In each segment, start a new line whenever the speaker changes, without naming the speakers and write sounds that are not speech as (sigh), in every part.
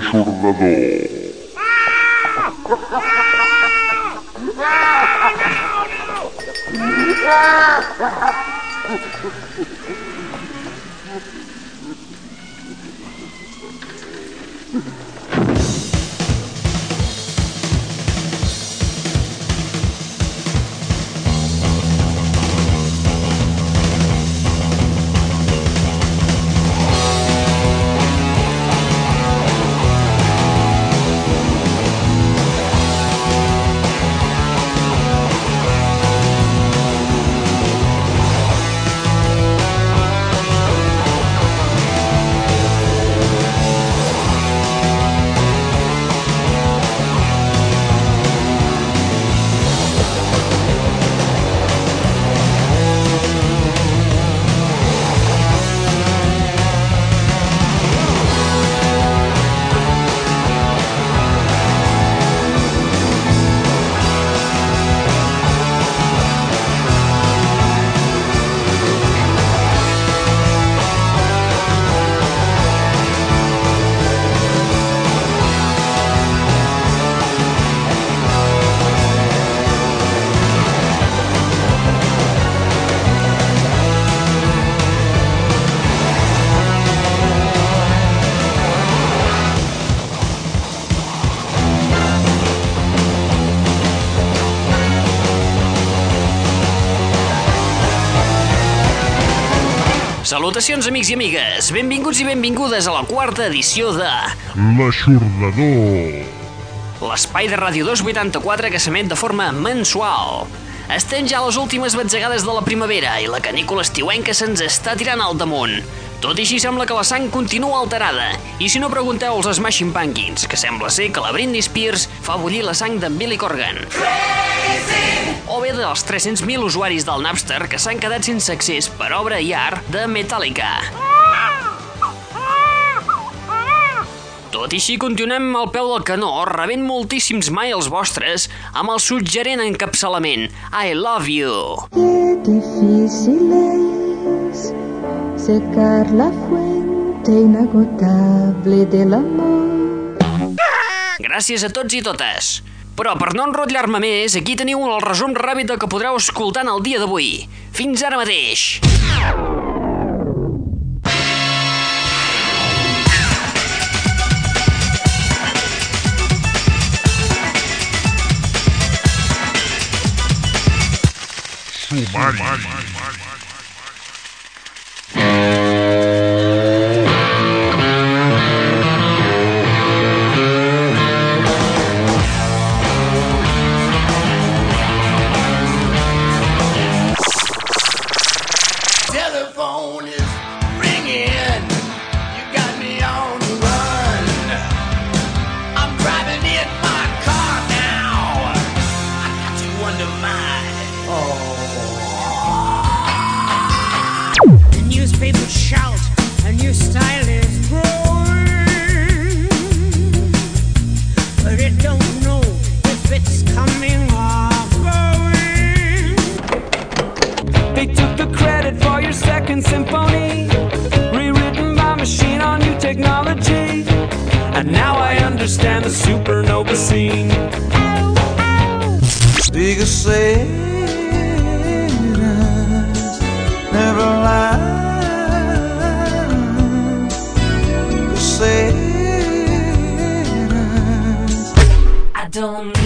churnador. Ah! (laughs)
Salutacions, amics i amigues. Benvinguts i benvingudes a la quarta edició de
L'aixordador.
l'espai de Ràdio 284 que s'emet de forma mensual. Estem ja a les últimes batzegades de la primavera i la canícula estiuenca se'ns està tirant al damunt. Tot i així sembla que la sang continua alterada. I si no pregunteu als Smashing Pumpkins, que sembla ser que la Britney Spears fa bullir la sang d'en Billy Corgan. O bé dels 300.000 usuaris del Napster que s'han quedat sense accés per obra i art de Metallica. Tot i així, continuem al peu del canó, rebent moltíssims mails vostres amb el suggerent encapçalament I love you.
Qué difícil es secar la fuente inagotable del amor.
Gràcies a tots i totes. Però per no enrotllar-me més, aquí teniu el resum ràpid del que podreu escoltar en el dia d'avui. Fins ara mateix.
Sumari.
telephone
don't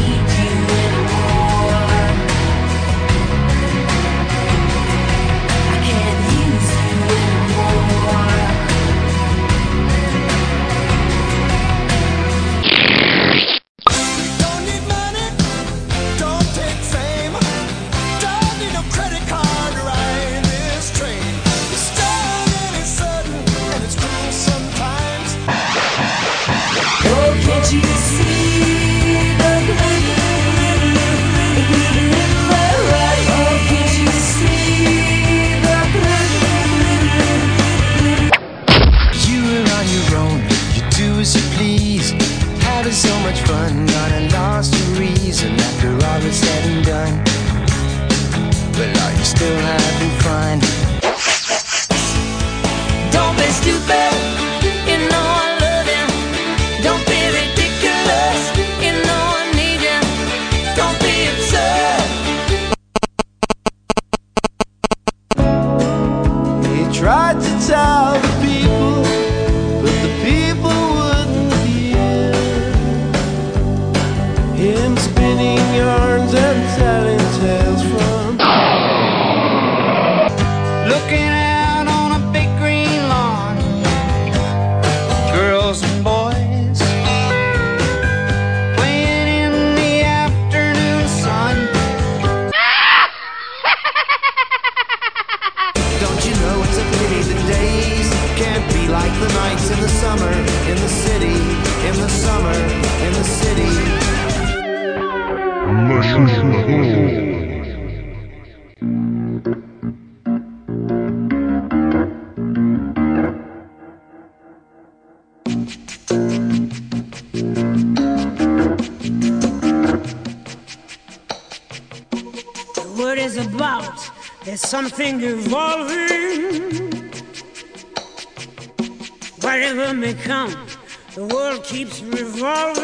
world keeps revolving.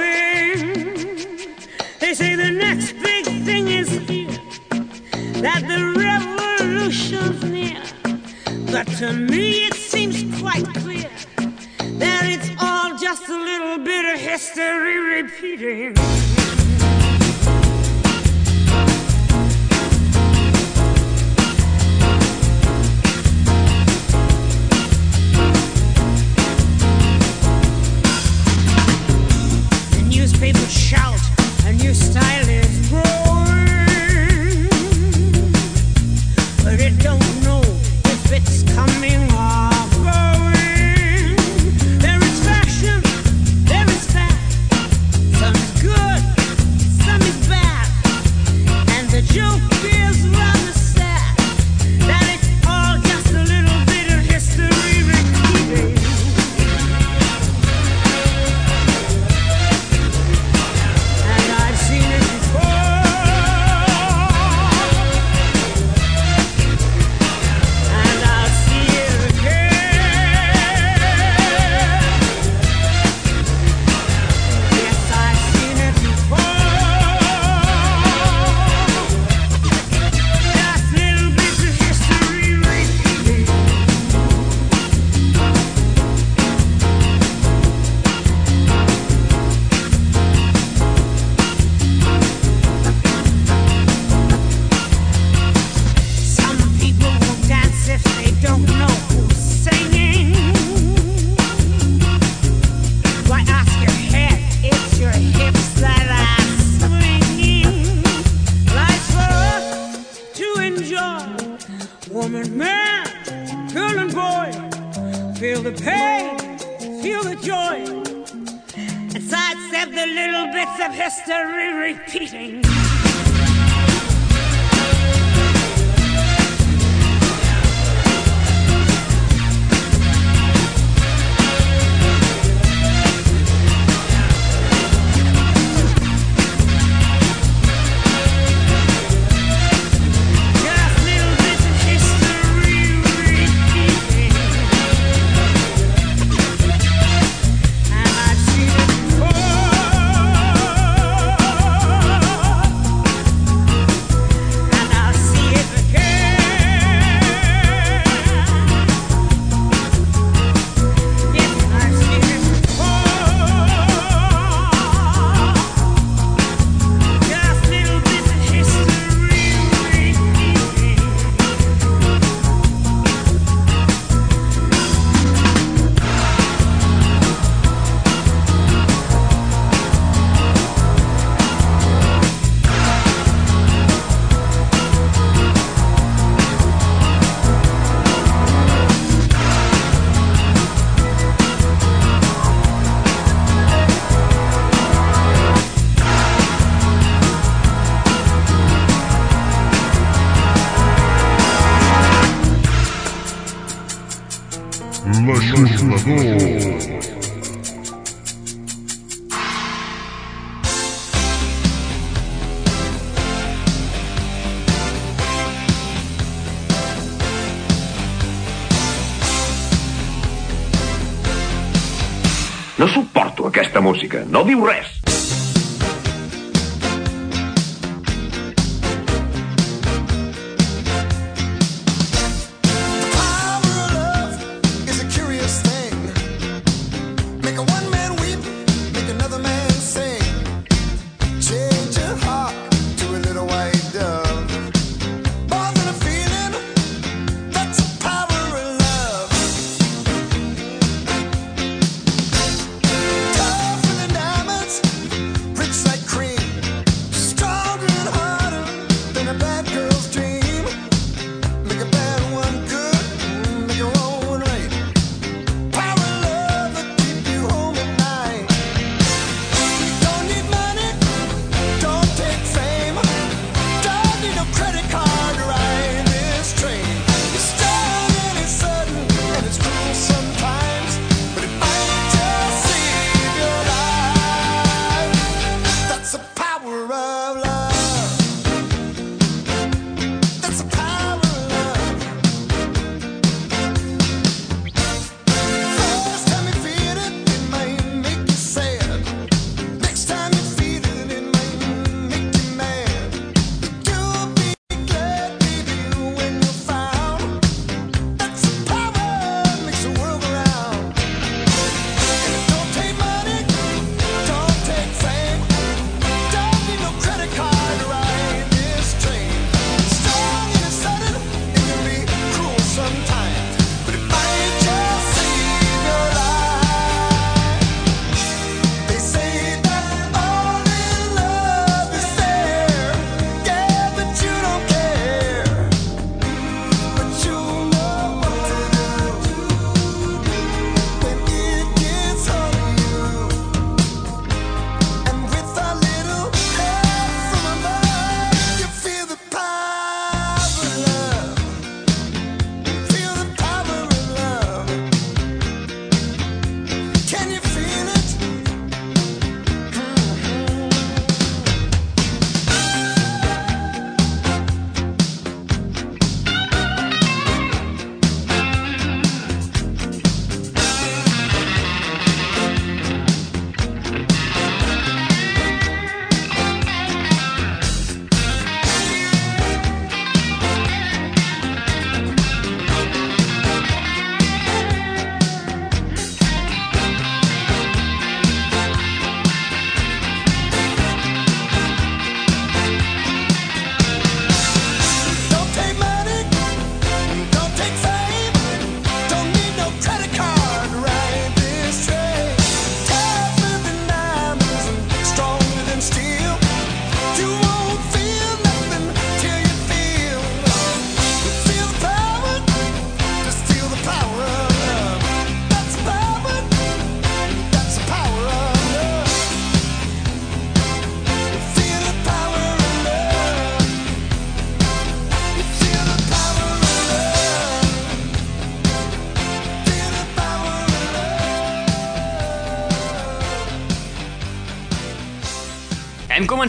They say the next big thing is here, that the revolution's near. But to me, it seems quite clear that it's all just a little bit of history repeating.
di un
re.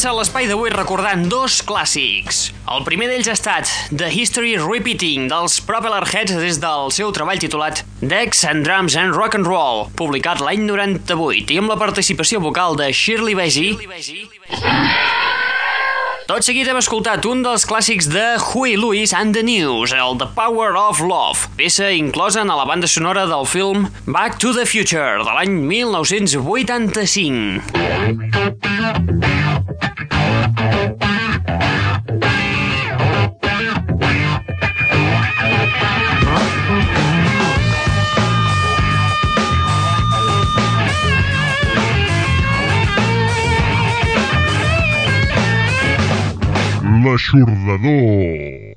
començar l'espai d'avui recordant dos clàssics. El primer d'ells ha estat The History Repeating dels Propeller Heads des del seu treball titulat Dex and Drums and Rock and Roll, publicat l'any 98 i amb la participació vocal de Shirley Bassey. Shirley Bassey. Tot seguit hem escoltat un dels clàssics de Huey Lewis and the News, el The Power of Love, peça inclosa en la banda sonora del film Back to the Future de l'any 1985.
l'aixordador.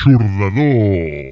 eixordador.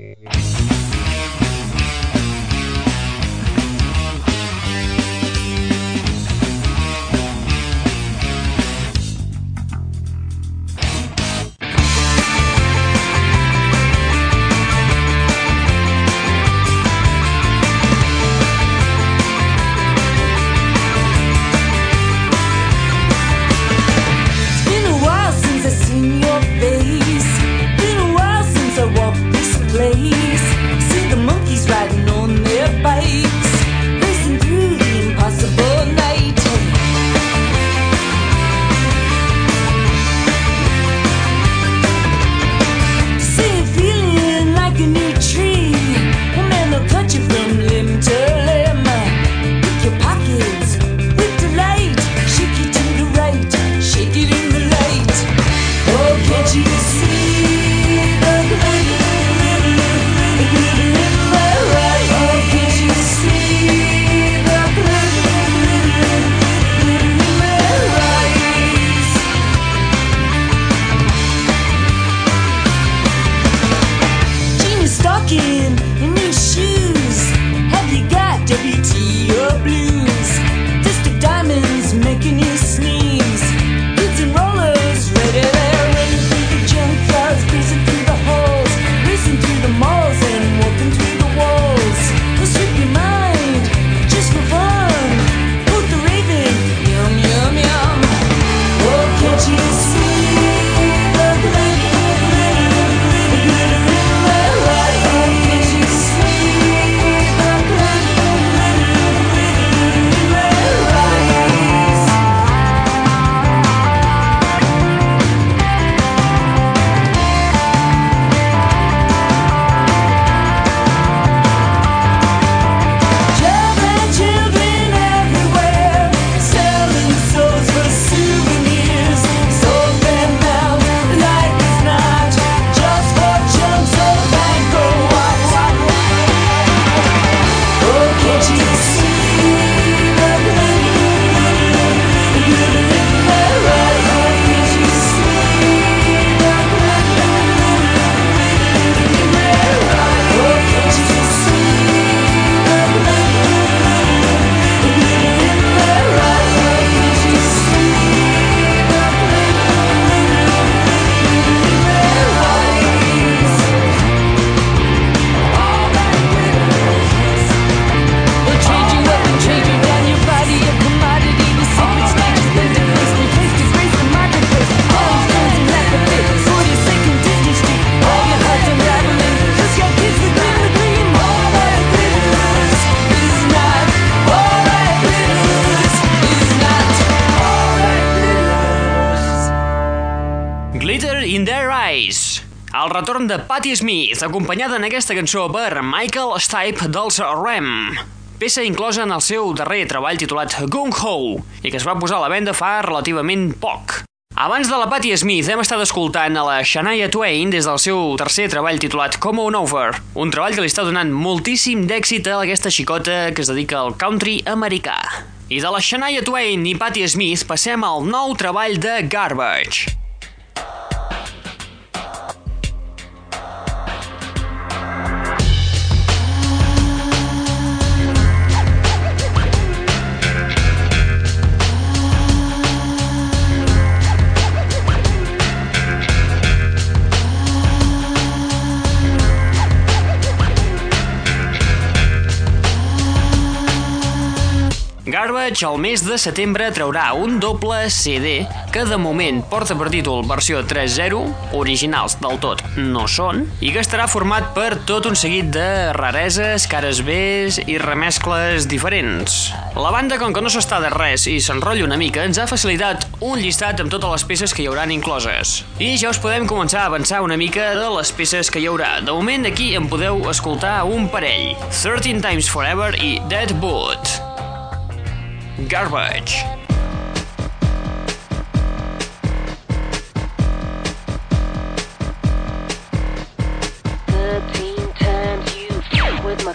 Patti Smith, acompanyada en aquesta cançó per Michael Stipe dels Rem. Peça inclosa en el seu darrer treball titulat Gung Ho i que es va posar a la venda fa relativament poc. Abans de la Patti Smith hem estat escoltant a la Shania Twain des del seu tercer treball titulat Come On Over, un treball que li està donant moltíssim d'èxit a aquesta xicota que es dedica al country americà. I de la Shania Twain i Patti Smith passem al nou treball de Garbage. Garbage al mes de setembre traurà un doble CD que de moment porta per títol versió 3.0, originals del tot no són, i que estarà format per tot un seguit de rareses, cares Bs i remescles diferents. La banda, com que no s'està de res i s'enrotlla una mica, ens ha facilitat un llistat amb totes les peces que hi hauran incloses. I ja us podem començar a avançar una mica de les peces que hi haurà. De moment aquí en podeu escoltar un parell, 13 Times Forever i Dead Boot. Garbage.
Thirteen times you with my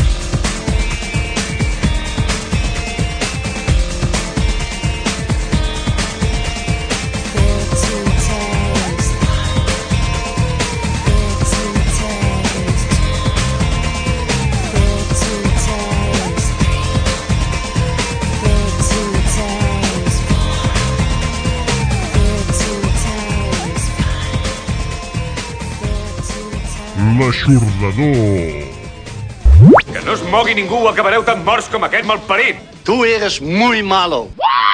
l'aixordador.
Que no es mogui ningú acabareu tan morts com aquest malparit.
Tu eres muy malo.
Ah!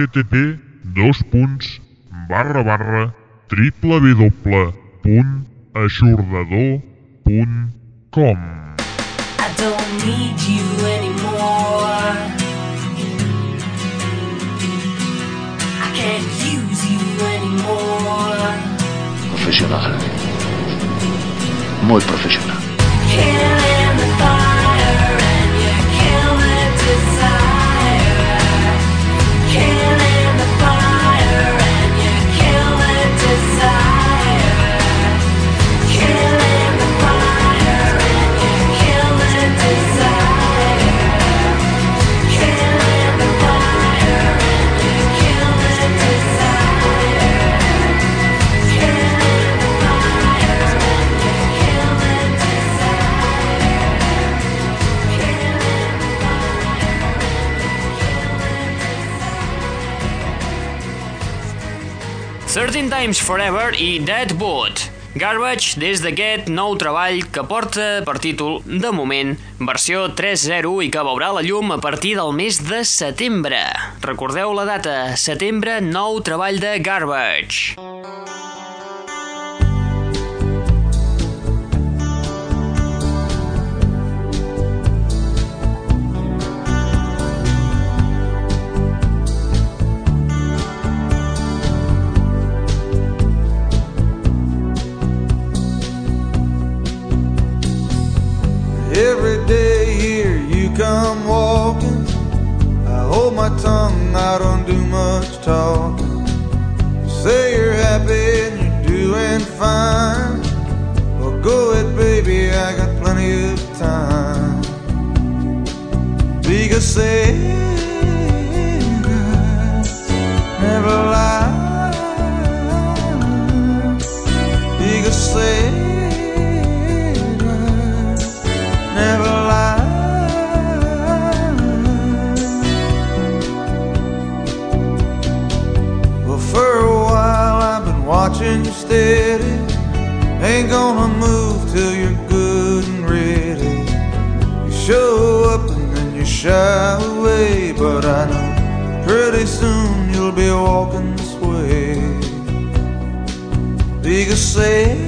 http dos punts barra barra www.aixordador.com
I don't need you anymore. I can't use you anymore.
Professional. Muy profesional
Can't Sometimes Forever i Deadwood. Garbage des d'aquest nou treball que porta per títol, de moment, versió 3.0 i que veurà la llum a partir del mes de setembre. Recordeu la data, setembre, nou treball de Garbage.
Talking. You say you're happy and you're doing fine. Well, go ahead, baby, I got plenty of time. Because Sarah never lie. Because Sarah steady. Ain't gonna move till you're good and ready. You show up and then you shy away, but I know pretty soon you'll be walking this way. Because Sarah's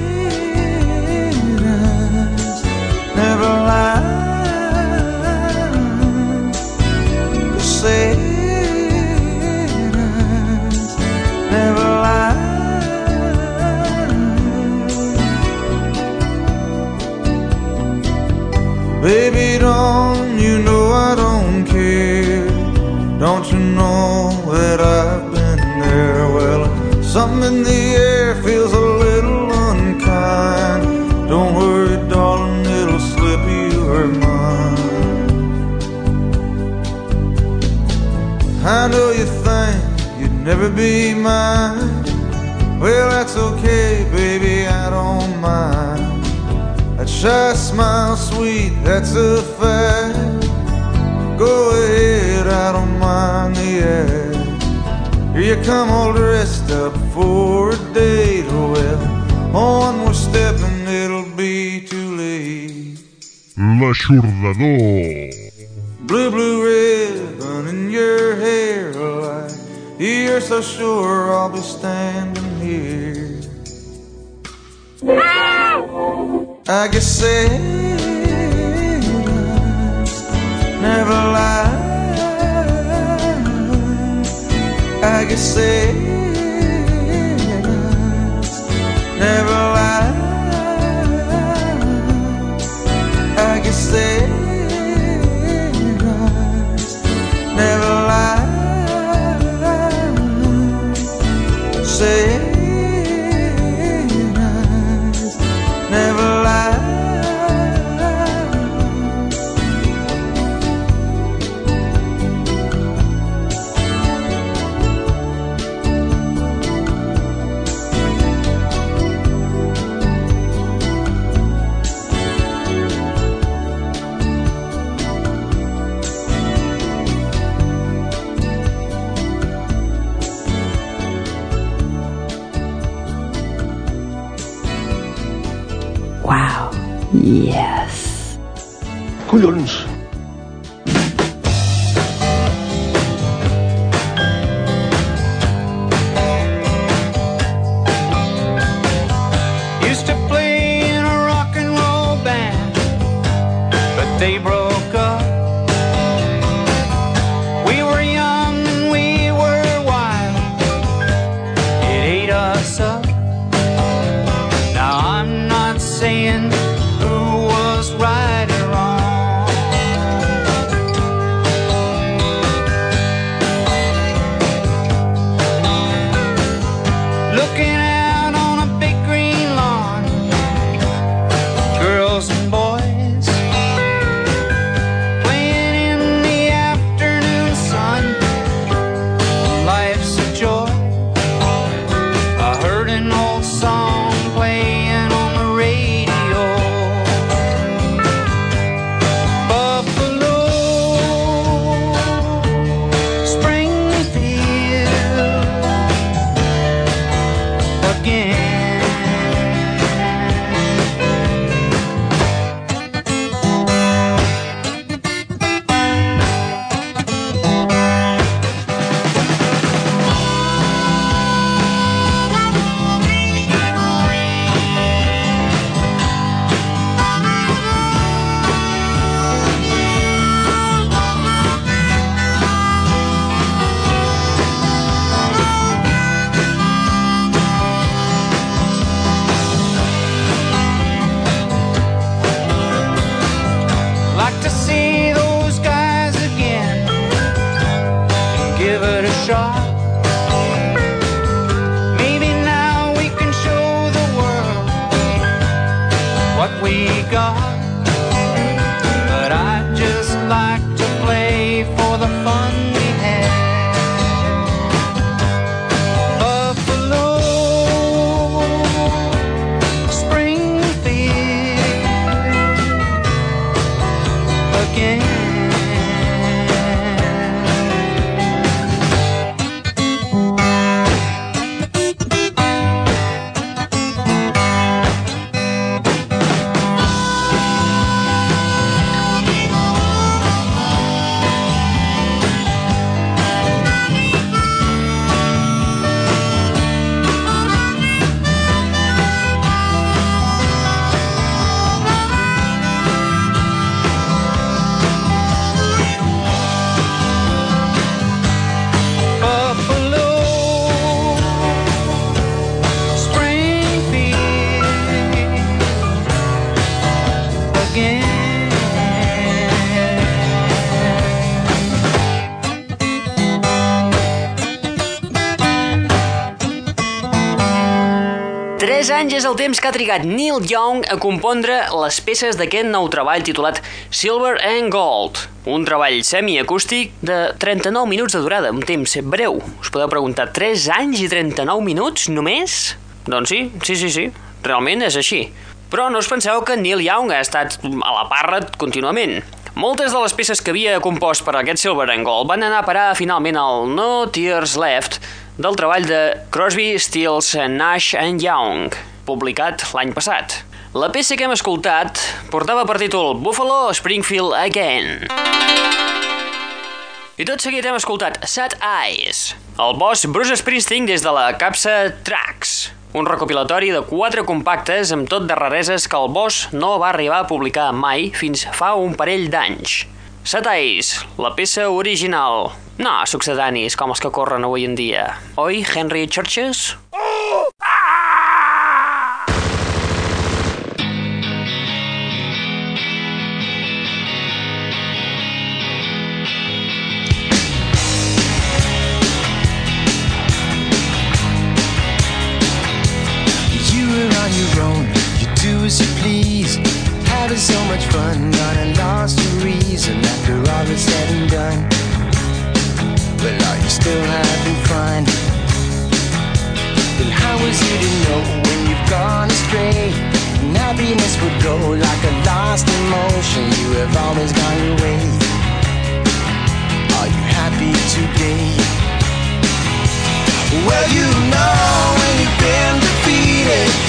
be mine. Well, that's okay, baby, I don't mind. That shy smile, sweet, that's a fact. Go ahead, I don't mind the act. Here you come all dressed up for a date. Well, on we're stepping, it'll be too late.
L'aixordador.
Blue, blue ribbon in your hair, oh, like you're so sure I'll be standing here. I guess sailors never lie. I guess sailors never lie. I guess sailors never lie.
say Yes.
Collons!
3 anys és el temps que ha trigat Neil Young a compondre les peces d'aquest nou treball titulat Silver and Gold, un treball semiacústic de 39 minuts de durada, un temps breu. Us podeu preguntar, 3 anys i 39 minuts només? Doncs sí, sí, sí, sí, realment és així. Però no us penseu que Neil Young ha estat a la parra contínuament. Moltes de les peces que havia compost per a aquest Silver and Gold van anar a parar finalment al No Tears Left, del treball de Crosby, Stills, Nash and Young, publicat l'any passat. La peça que hem escoltat portava per títol Buffalo Springfield Again. I tot seguit hem escoltat Sad Eyes, el boss Bruce Springsteen des de la capsa Tracks, un recopilatori de quatre compactes amb tot de rareses que el boss no va arribar a publicar mai fins fa un parell d'anys. Eyes, la peça original. No succedanis com els que corren avui en dia. Oi, Henry Churches?
Please. Having so much fun, is said and done. Well, are you still having fun? Then how was you to know when you've gone astray? And happiness would go like a lost emotion. You have always gone your way. Are you happy today? Well, you know when you've been defeated,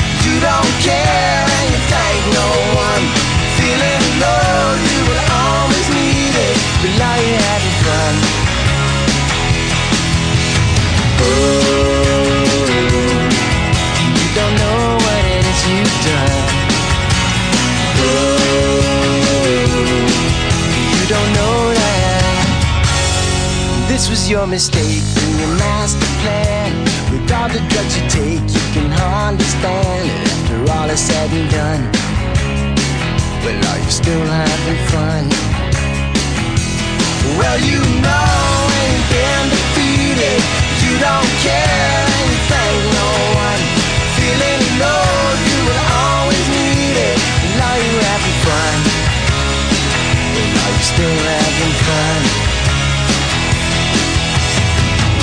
This was your mistake in your master plan. With all the drugs you take, you can understand it after all is said and done. Well, are you still having fun? Well, you know you've been defeated, you don't care and you thank no one. Feeling low, you will always need it. And are you having fun? Well, are you still having fun?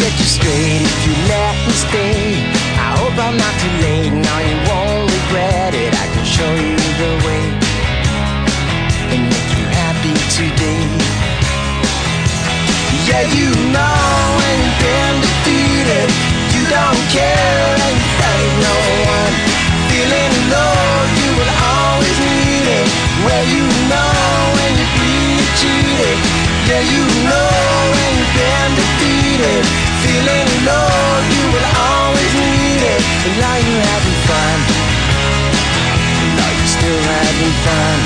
set you straight if you let me stay. I hope I'm not too late, now you won't regret it. I can show you the way and make you happy today. Yeah, you know when you've been defeated, you don't care and you thank no one. Feeling low, you will always need it. Well, you know when you're being cheated. Yeah, you voltant.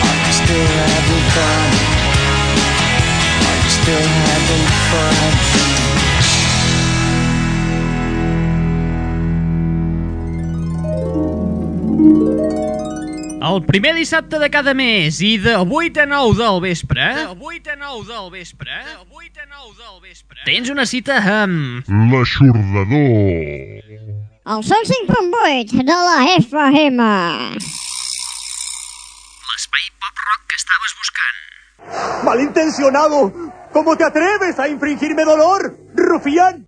I can still having fun I still having fun
El primer dissabte de cada mes i de 8 a 9 del vespre... De 8 a 9 del vespre... De 8 a 9 del vespre... Tens una cita amb...
L'Aixordador.
Al FM.
L'espai pop-rock que estaves buscant.
Malintencionado! ¿Cómo te atreves a infringirme dolor, rufián?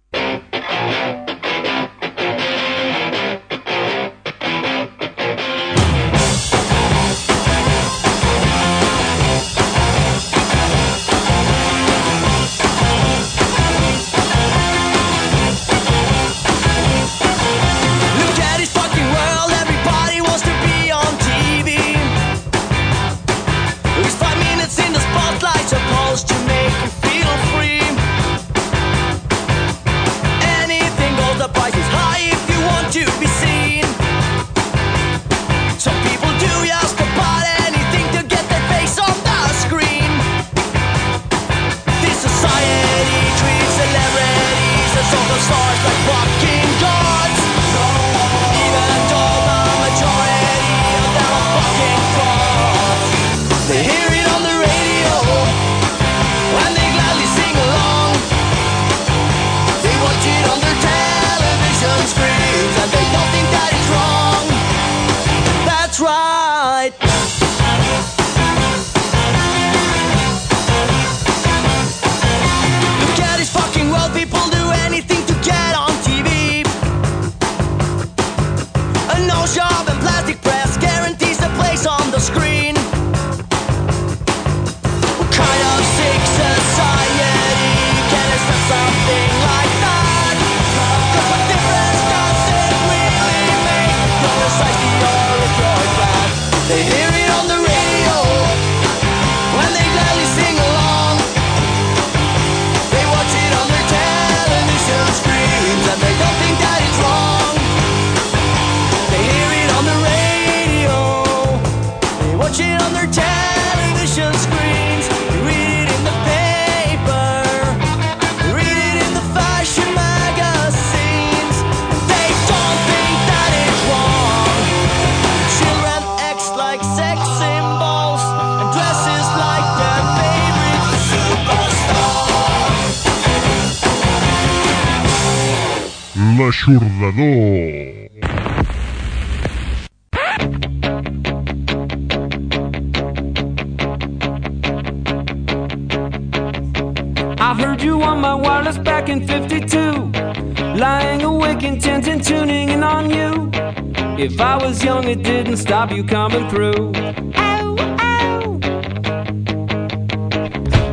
I heard you on my wireless back in 52. Lying awake, intent and tuning in on you. If I was young, it didn't stop you coming through.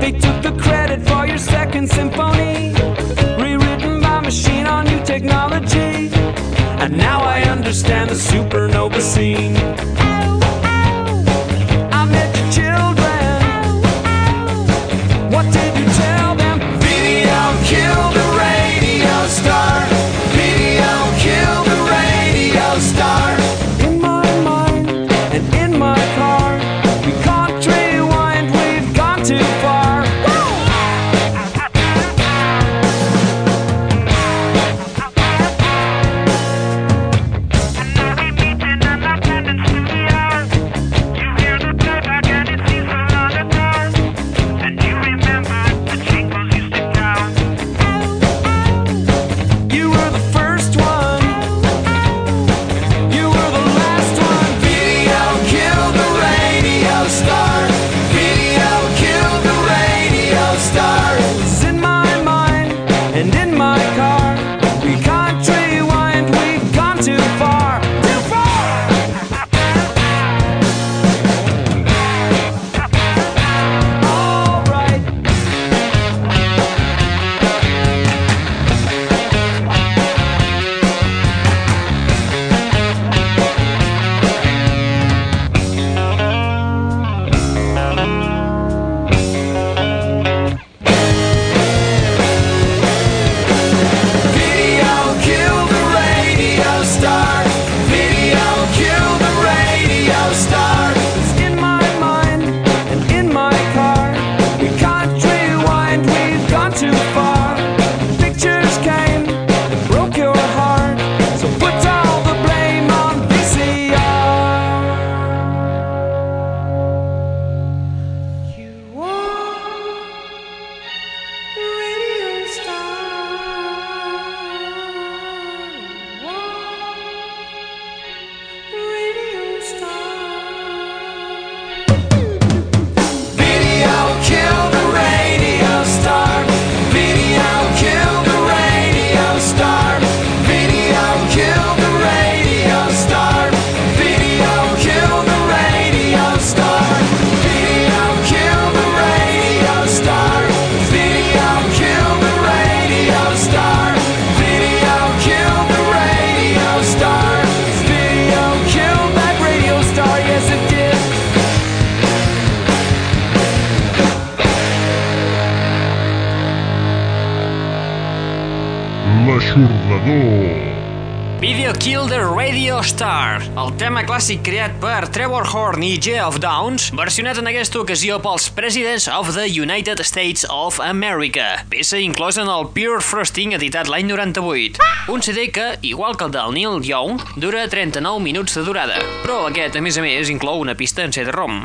They took the credit for your second symphony Now I understand the supernova scene.
Downs, versionat en aquesta ocasió pels Presidents of the United States of America, peça inclosa en el Pure Frosting editat l'any 98. Un CD que, igual que el del Neil Young, dura 39 minuts de durada, però aquest, a més a més, inclou una pista en CD-ROM.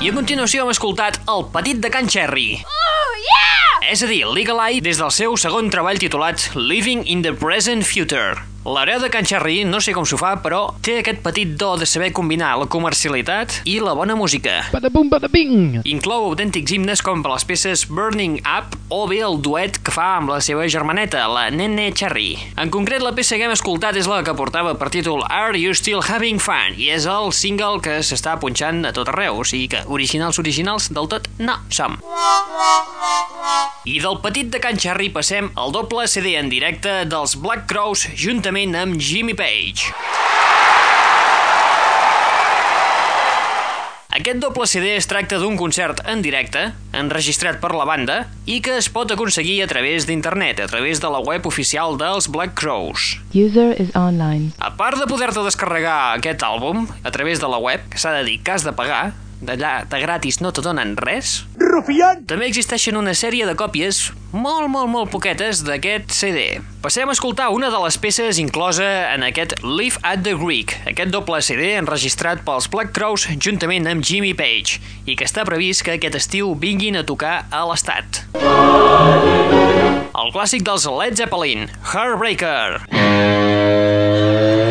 I a continuació hem escoltat El petit de Can Cherry.
Oh, yeah!
És a dir, Legal Eye des del seu segon treball titulat Living in the Present Future. L'hereu de Can Cherry no sé com s'ho fa, però té aquest petit do de saber combinar la comercialitat i la bona música.
Badabum, badabing!
Inclou autèntics himnes com per les peces Burning Up o bé el duet que fa amb la seva germaneta, la Nene Cherry. En concret, la peça que hem escoltat és la que portava per títol Are You Still Having Fun? I és el single que s'està punxant a tot arreu, o sigui que originals originals del tot no som. I del petit de Can Cherry passem al doble CD en directe dels Black Crows juntament amb Jimmy Page. Aquest doble CD es tracta d'un concert en directe, enregistrat per la banda, i que es pot aconseguir a través d'internet, a través de la web oficial dels Black Crows.
User is online.
A part de poder-te descarregar aquest àlbum a través de la web, que s'ha de dir que has de pagar, d'allà de gratis no te donen res,
¡Rufián!
també existeixen una sèrie de còpies molt, molt, molt poquetes d'aquest CD. Passem a escoltar una de les peces inclosa en aquest Live at the Greek, aquest doble CD enregistrat pels Black Crows juntament amb Jimmy Page, i que està previst que aquest estiu vinguin a tocar a l'estat. El clàssic dels Led Zeppelin, Heartbreaker.
L'aixordador.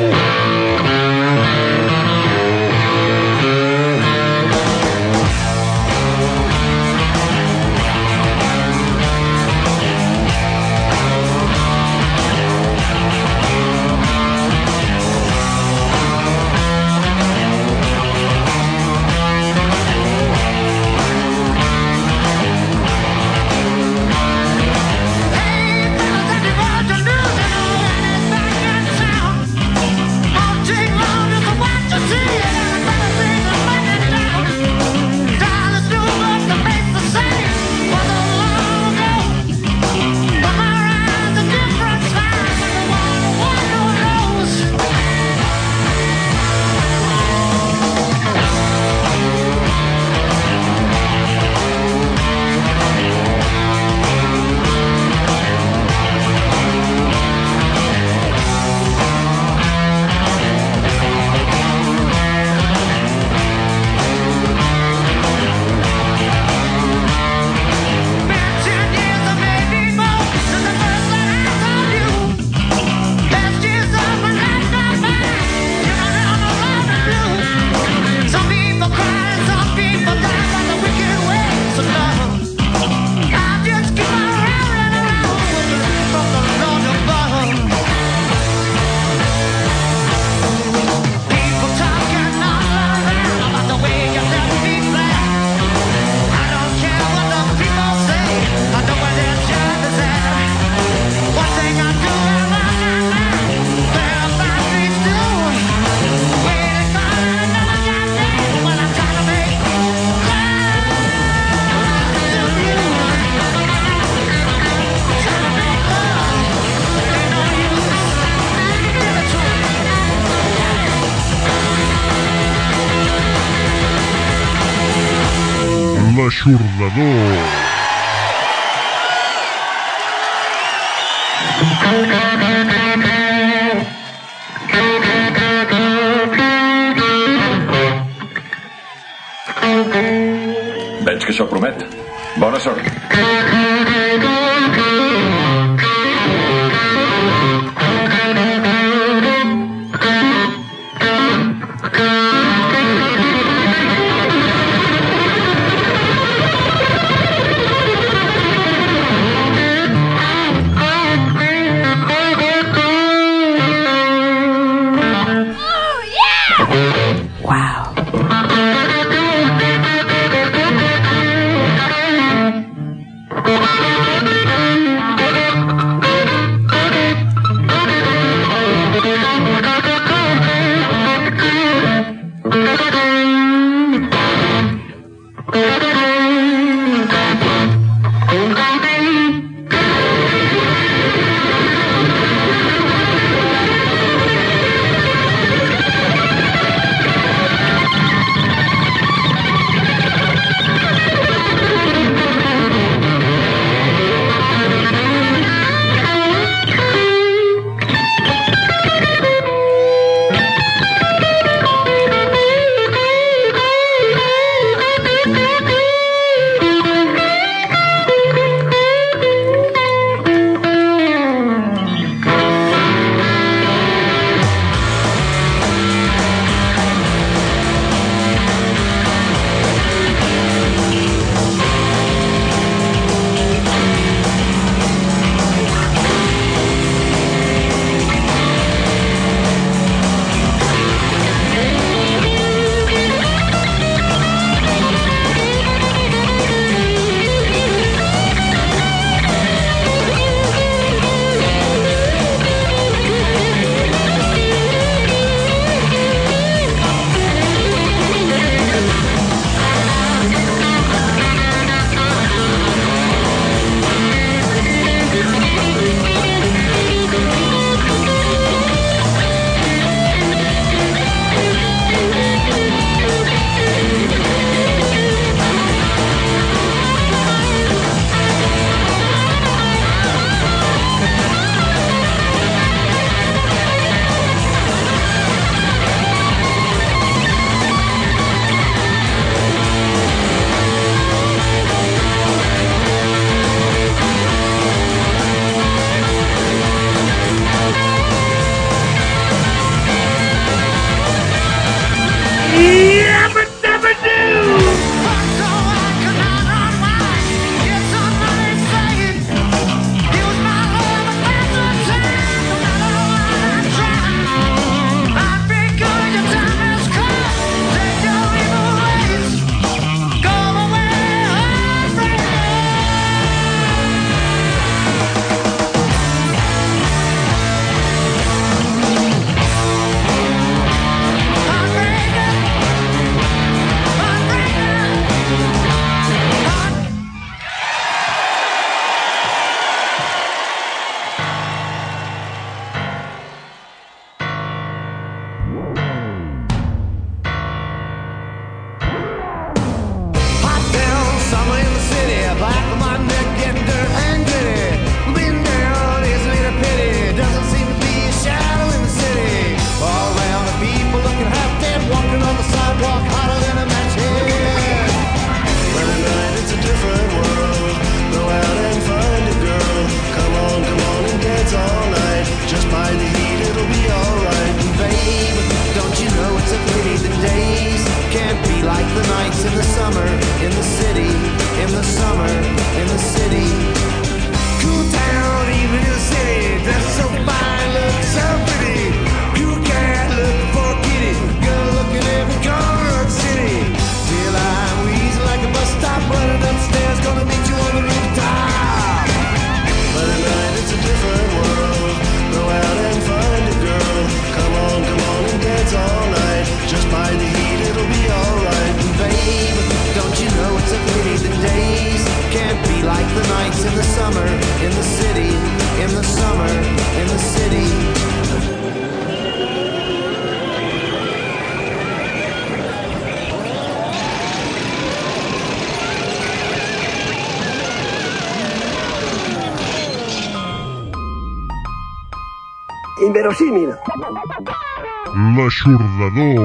eixordador.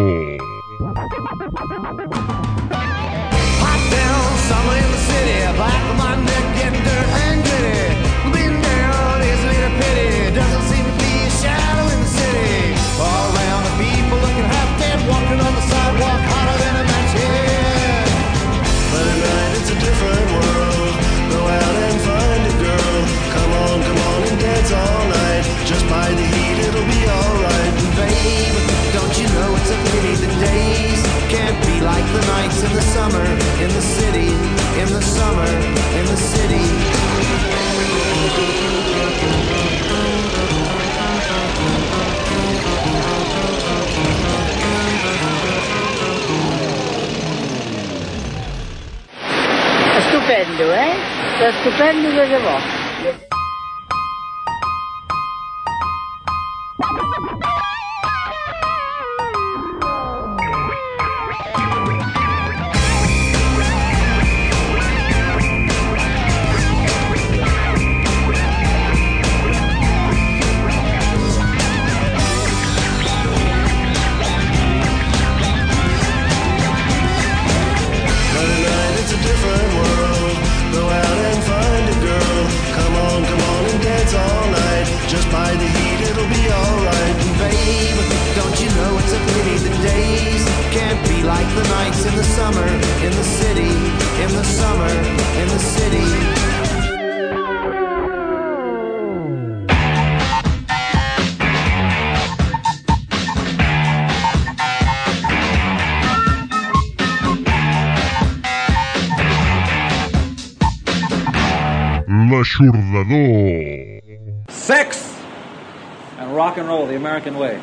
churdador.
Sex and rock and roll the American way.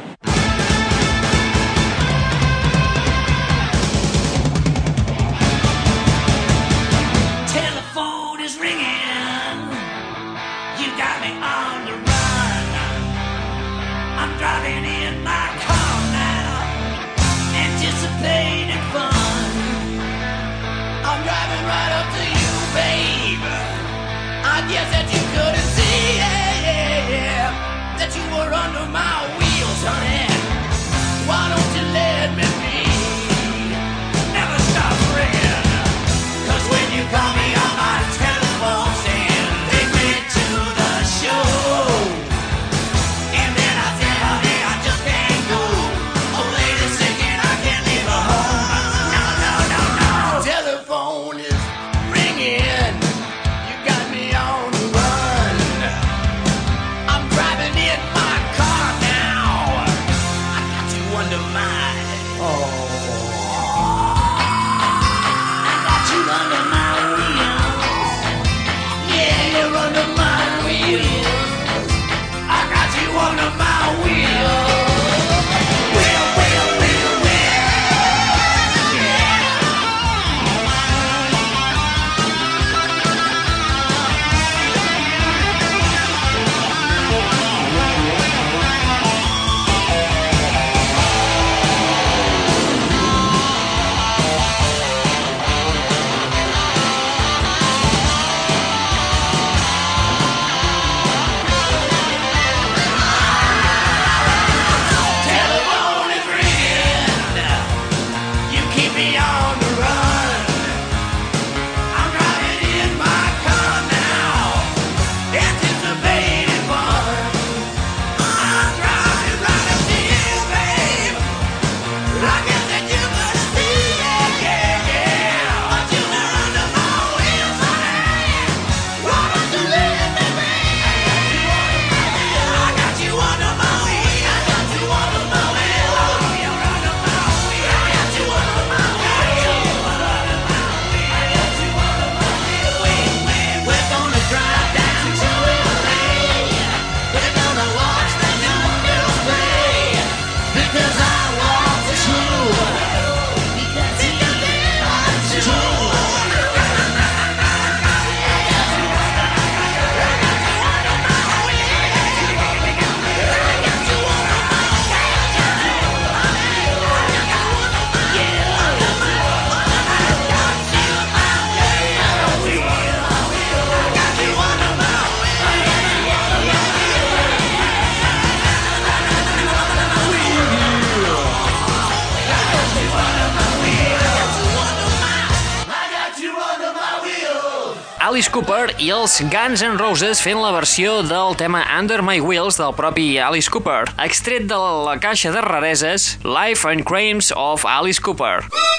I
els Guns N' Roses fent la versió del tema Under My Wheels del propi Alice Cooper, extret de la caixa de rareses Life and Crimes of Alice Cooper.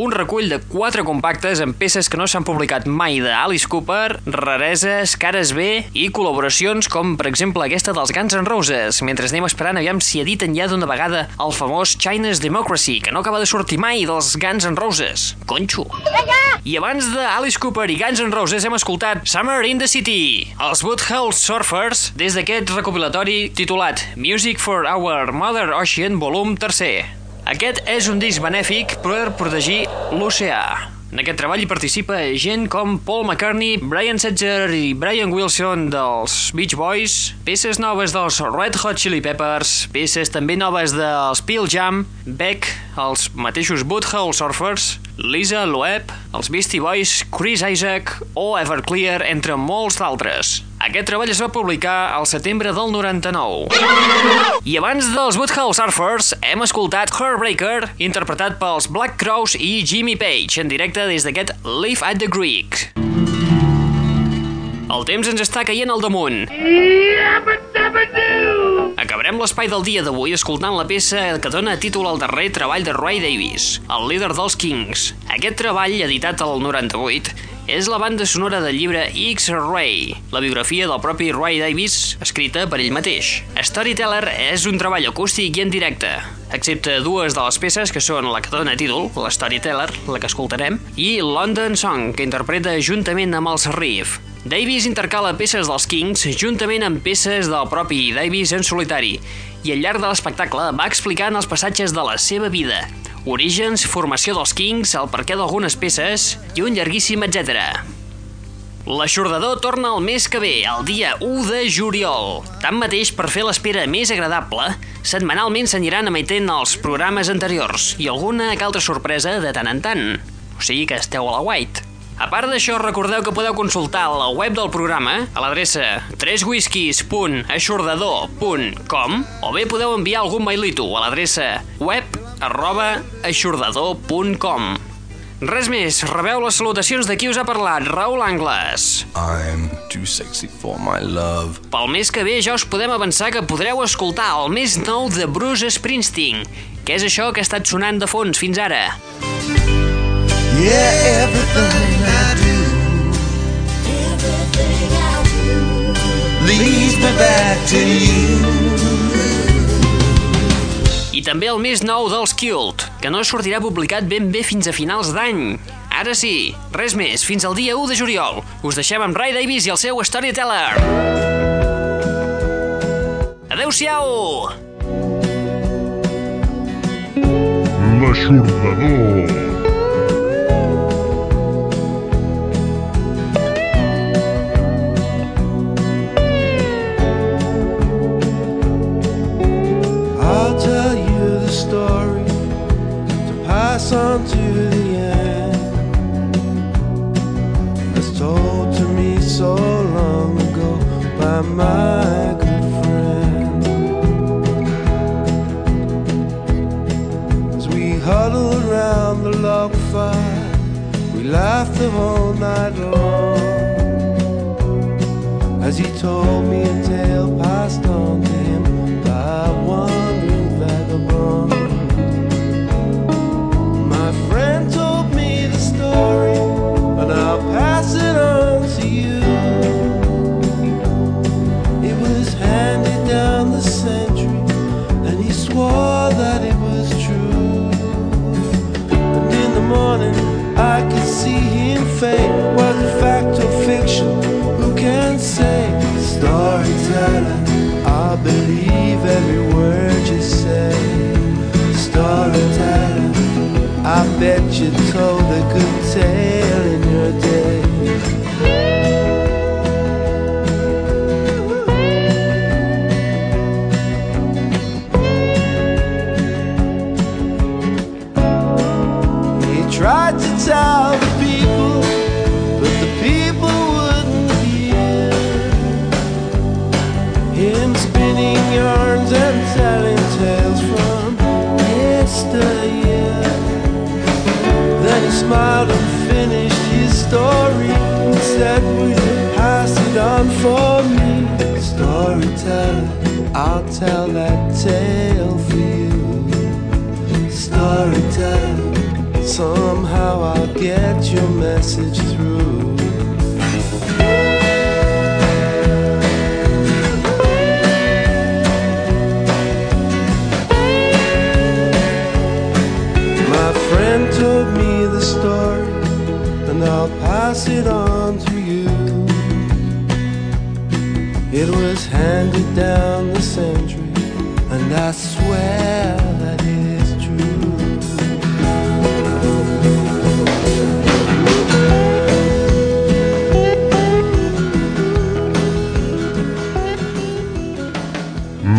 Un recull de quatre compactes amb peces que no s'han publicat mai de Alice Cooper, rareses, cares B i col·laboracions com per exemple aquesta dels Guns N' Roses, mentre anem esperant aviam si editen ja d'una vegada el famós China's Democracy, que no acaba de sortir mai dels Guns N' Roses. Conxo! I abans de Alice Cooper i Guns N' Roses hem escoltat Summer in the City, els Woodhouse Surfers, des d'aquest recopilatori titulat Music for Our Mother Ocean, volum 3. Aquest és un disc benèfic per protegir l'oceà. En aquest treball hi participa gent com Paul McCartney, Brian Setzer i Brian Wilson dels Beach Boys, peces noves dels Red Hot Chili Peppers, peces també noves dels Peel Jam, Beck, els mateixos Woodhull Surfers, Lisa Loeb, els Beastie Boys, Chris Isaac o Everclear, entre molts d'altres. Aquest treball es va publicar al setembre del 99. I abans dels Woodhull Surfers hem escoltat Heartbreaker, interpretat pels Black Crows i Jimmy Page, en directe des d'aquest Live at the Greek. El temps ens està caient al damunt. Acabarem l'espai del dia d'avui escoltant la peça que dona títol al darrer treball de Ray Davis, el líder dels Kings. Aquest treball, editat al 98, és la banda sonora del llibre X-Ray, la biografia del propi Ray Davis, escrita per ell mateix. Storyteller és un treball acústic i en directe, excepte dues de les peces que són la que dona títol, la Storyteller, la que escoltarem, i London Song, que interpreta juntament amb els Riff. Davis intercala peces dels Kings juntament amb peces del propi Davis en solitari i al llarg de l'espectacle va explicant els passatges de la seva vida, orígens, formació dels Kings, el perquè d'algunes peces i un llarguíssim etc. L'aixordador torna el mes que ve, el dia 1 de juliol. Tanmateix, per fer l'espera més agradable, setmanalment s'aniran emetent els programes anteriors i alguna que altra sorpresa de tant en tant. O sigui que esteu a la white. A part d'això, recordeu que podeu consultar la web del programa a l'adreça treswhiskies.aixordador.com o bé podeu enviar algun mailito a l'adreça web arroba aixordador.com Res més, rebeu les salutacions de qui us ha parlat, Raül Angles.
I'm too sexy for my love.
Pel mes que ve ja us podem avançar que podreu escoltar el més nou de Bruce Springsteen, que és això que ha estat sonant de fons fins ara.
Yeah, everything I do leads me back to you.
I també el més nou dels Cult, que no sortirà publicat ben bé fins a finals d'any. Ara sí, res més, fins al dia 1 de juliol. Us deixem amb Ray Davis i el seu Storyteller. Adeu-siau!
L'aixordador.
Pass on to the end. As told to me so long ago by my good friend. As we huddled around the log fire, we laughed the whole night long. As he told me fade. Was a fact or fiction? Who can say? Storyteller, I believe every word you say. Storyteller, I bet you told a good tale smiled and finished his story and said, would you pass it on for me? Storyteller, I'll tell that tale for you. Storyteller, somehow I'll get your message through. Pass it on to you. It was handed down the century, and I swear that it is true.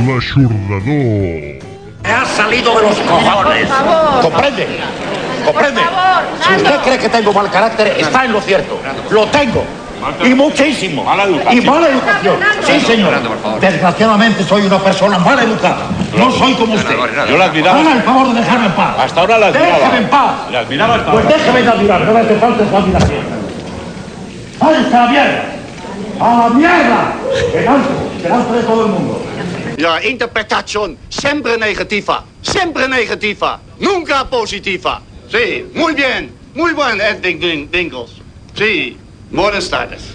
L'aixordador.
Me ha salido de los cojones.
Por favor.
¿Comprende? ¿Comprende?
Favor,
Si usted cree que tengo mal carácter, está en lo cierto. Lo tengo. Y muchísimo. Y mala educación. Sí, señor. Desgraciadamente soy una persona mal educada. No soy como usted.
Yo la admiraba.
Haga el favor de dejarme en paz.
Hasta ahora la admiraba.
Déjeme en paz.
La admiraba hasta
Pues déjeme de admirar, no me hace falta su admiración. ¡Váyanse a la mierda! ¡A la mierda! Delante, delante de todo el mundo.
Ja, interpretación siempre negativa. Siempre negativa. Nunca positiva. Sí, muy bien. Muy buen, Ding- Dingles. Sí, buenas tardes.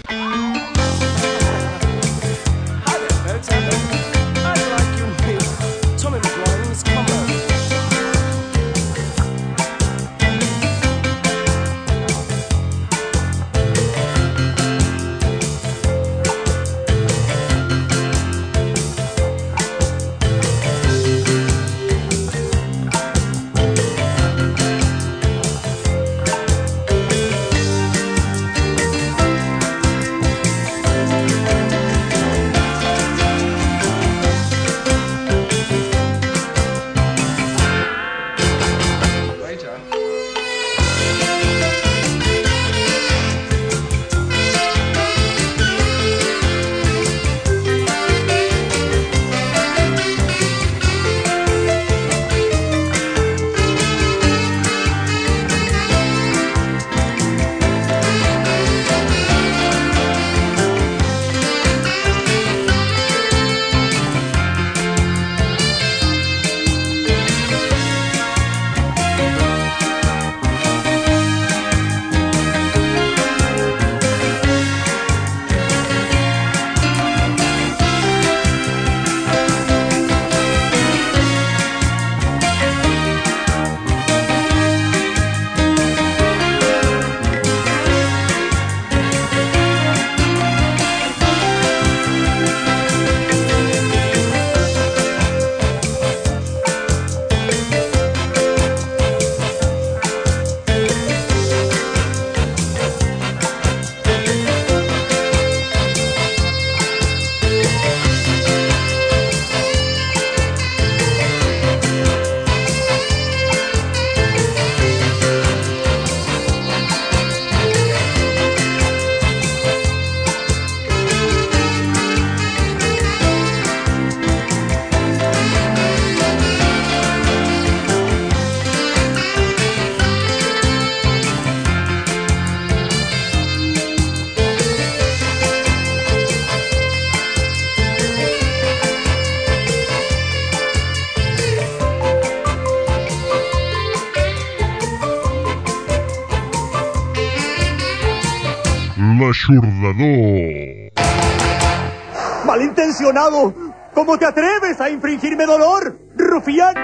Malintencionado. ¿Cómo te atreves a infringirme dolor, rufián?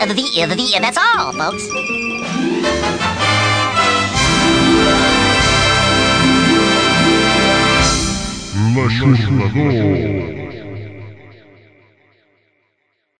The, the, the, the, that's all, folks.
Machurrador.